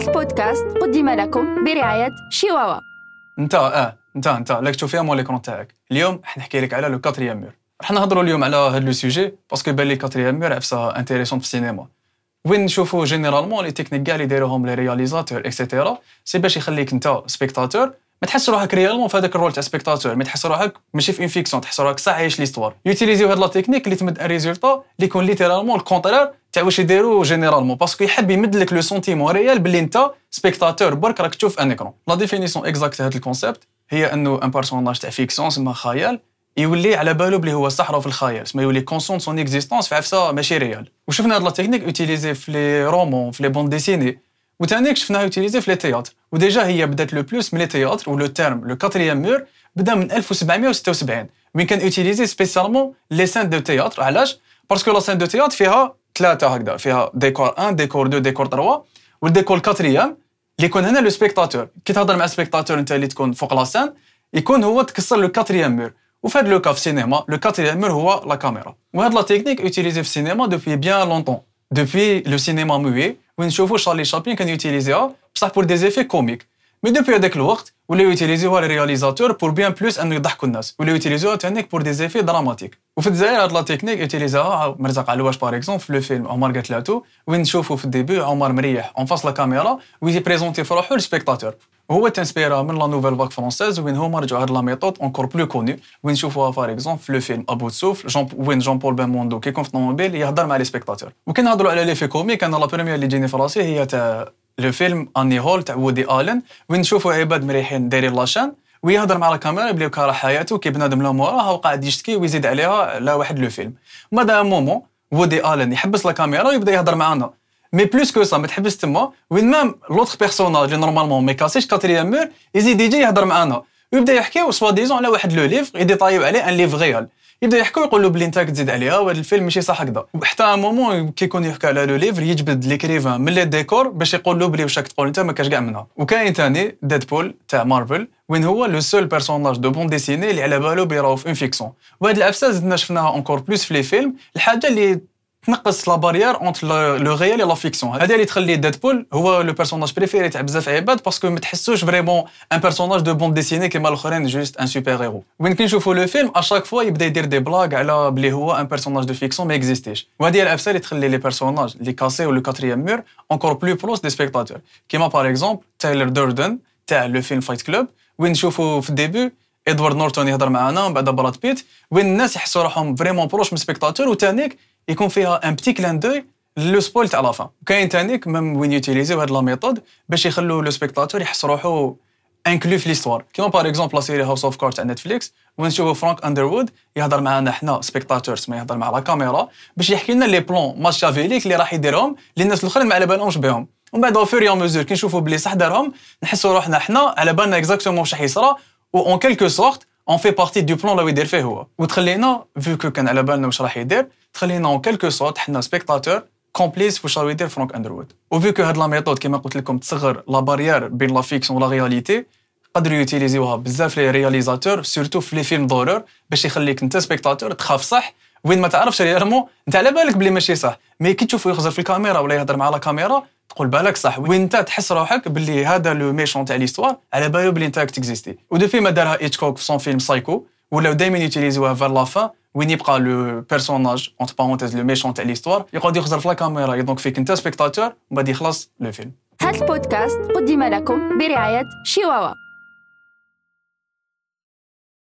هذا البودكاست قدم لكم برعاية شيواوا انت آه انت انت. لاك تشوف فيها مول l'écran تاعك اليوم حنحكي لك على le quatrième mur راح نهضروا اليوم على هذا le sujet parce que ben le quatrième mur عفسه intéressante في السينما. وين نشوفوا généralement les techniques كاع اللي دايروهم les réalisateurs et cetera c'est باش يخليك انت spectateur ما تحس روحك réellement في هذاك ال rôle تاع spectateur ما تحس روحك ماشي في une fiction تحس روحك صح عايش l'histoire. يوتيليزيو هاد la technique اللي تمد un résultat اللي يكون littéralement ال contraire تاع واش يديروا généralement parce que يحب يمد لك le sentiment réel باللي أنت spectateur برك راك تشوف un écran la définition exacte هاد ال concept هي إنه un personnage تاع fiction سما خيال يولي على بالو بلي هو صح راه في الخيال. سما يولي conscient de son existence في عفسة ماشي réelle وشفنا هاد la technique utilisée في les romans في les bandes dessinées وثانيك شفناها utilisée في les théâtres و déjà هي بدات le plus من les théâtres و le terme le quatrième mur بدا من 1776 وين كان utilisé spécialement les scènes de théâtre علاش parce que la scène de théâtre فيها ثلاثة هكذا فيها ديكور 1 ديكور 2 ديكور 3 وال décor quatrième اللي يكون هنا le spectateur كي تهضر مع spectateur انت اللي تكون فوق la scène يكون هو تكسر le quatrième mur وفي هذا le cas في السينما le quatrième mur هو la caméra وهاد la technique utilisée في السينما depuis bien longtemps depuis le cinéma muet وين نشوفوا شارلي شابلن كان يوتيليزيها بصح pour des effets comiques mais depuis هذاك الوقت ولاو يوتيليزيوها les réalisateurs pour bien plus انه يضحكوا الناس. ولاو يوتيليزيوها تانيك pour des effets dramatiques. وفي الجزائر هاد la technique يوتيليزاها مرزق علواش par exemple في le film عمر قتلاتو وين نشوفوا في ال début عمر مريح en face la caméra ويزي بريزونتي في روحو لل spectateur. وهو تنسبيرا من la Nouvelle Vague française وين هما رجعوا هاد la méthode encore plus connue وين نشوفوها par exemple في le film À bout de souffle جون وين جون بول بلموندو كيكون في الطوموبيل يهضر مع les spectateurs. وكي نهضروا على l'effet comique أنا la première اللي تجيني في راسي هي تاع le film Annie Hall تاع وودي الن وين نشوفوا عباد مريحين دايرين la chaîne ويهضر مع الكاميرا بلي كاره حياته كي بنادم لا موراها وقاعد يشتكي ويزيد عليها على واحد le film. À un moment وودي الن يحبس la caméra ويبدا يهضر معنا mais plus que ça ما تحبس تما وين même l'autre personnage اللي normalement ما يكاسيش quatrième mur يزيد يجي يهضر معنا ويبدا يحكي soi-disant على واحد le livre يديطايو عليه un livre réel يبدأ يحكوا يقول له بلي أنت تزيد عليها وهذا الفيلم ماشي صح هكذا. وحتى moment كي يكون يحكي على le livre يجبد l'écrivain من les décors باش يقول له بلي واش تقول أنت ما كاش كاع منها. وكاين ثاني Deadpool تاع مارفل وين هو le seul personnage de bande dessinée اللي على بالو بلي راه في une fiction وهاد العفسه زدنا شفناها encore plus في les films الحاجة اللي تنقص la barrière entre le réel la fiction هذا اللي تخلي Deadpool هو le personnage préféré تاع بزاف عباد parce que ما تحسوش vraiment un personnage de bande dessinée كيما الأخرين juste un super-héros وين كي نشوفوا le film à chaque fois يبدا يدير des blagues على بلي هو un personnage de fiction ما اكزيستيش وهذه هي اللي تخلي les personnages اللي كاسيو le quatrième mur encore plus proches des spectateurs كيما par exemple تايلر دوردن تاع le film Fight Club وين نشوفوا في ال début ادوارد نورتون يهضر معنا من بعد براد بيت وين الناس يحسوا روحهم vraiment proches من spectateur وتانيك يكون فيها un petit clin d'œil le spoil تاع la fin كاين تانيك même وين يوتيليزيو هاد la méthode باش يخلوا le spectateur يحس روحو inclus في l'histoire كيما par exemple la série House of Cards تاع Netflix وين نشوفوا فرانك اندروود يهضر معنا حنا spectateurs ما يهضر مع la caméra باش يحكي لنا les plans machiavéliques اللي راح يديرهم اللي الناس الأخرين ما على بالهمش بهم. ومن بعد au fur et à mesure كي نشوفوا بلي صح دارهم نحسوا روحنا حنا على بالنا exactement واش راح يصرى و en quelque sorte on fait partie du plan اللي يدير فيه هو وتخلينا vu que كان على بالنا واش راح يدير تخلينا en quelque sorte حنا spectateurs complices واش راهو يدير فرانك اندروود و vu que هاد la méthode كيما قلت لكم تصغر la barrière بين la fiction و la réalité قدروا يوتيليزيوها بزاف les réalisateurs surtout في les films d'horreur باش يخليك انت spectateur تخاف صح وين ما تعرفش réellement انت على بالك بلي ماشي صح mais كي تشوفو يخزر في الكاميرا ولا يهضر مع la caméra تقول بالك صح وين انت تحس روحك باللي هذا le méchant تاع l'histoire على بالو باللي انت راك تكزيستي. و depuis ما دارها ايتشكوك في son film Psycho ولاو دائما يوتيليزيوها vers la fin وين يبقى le personnage entre parenthèses le méchant تاع l'histoire يقعد يخزر في la caméra donc فيك انت spectateur وبعد يخلص le film هذا البودكاست قدم لكم برعاية شيواوا.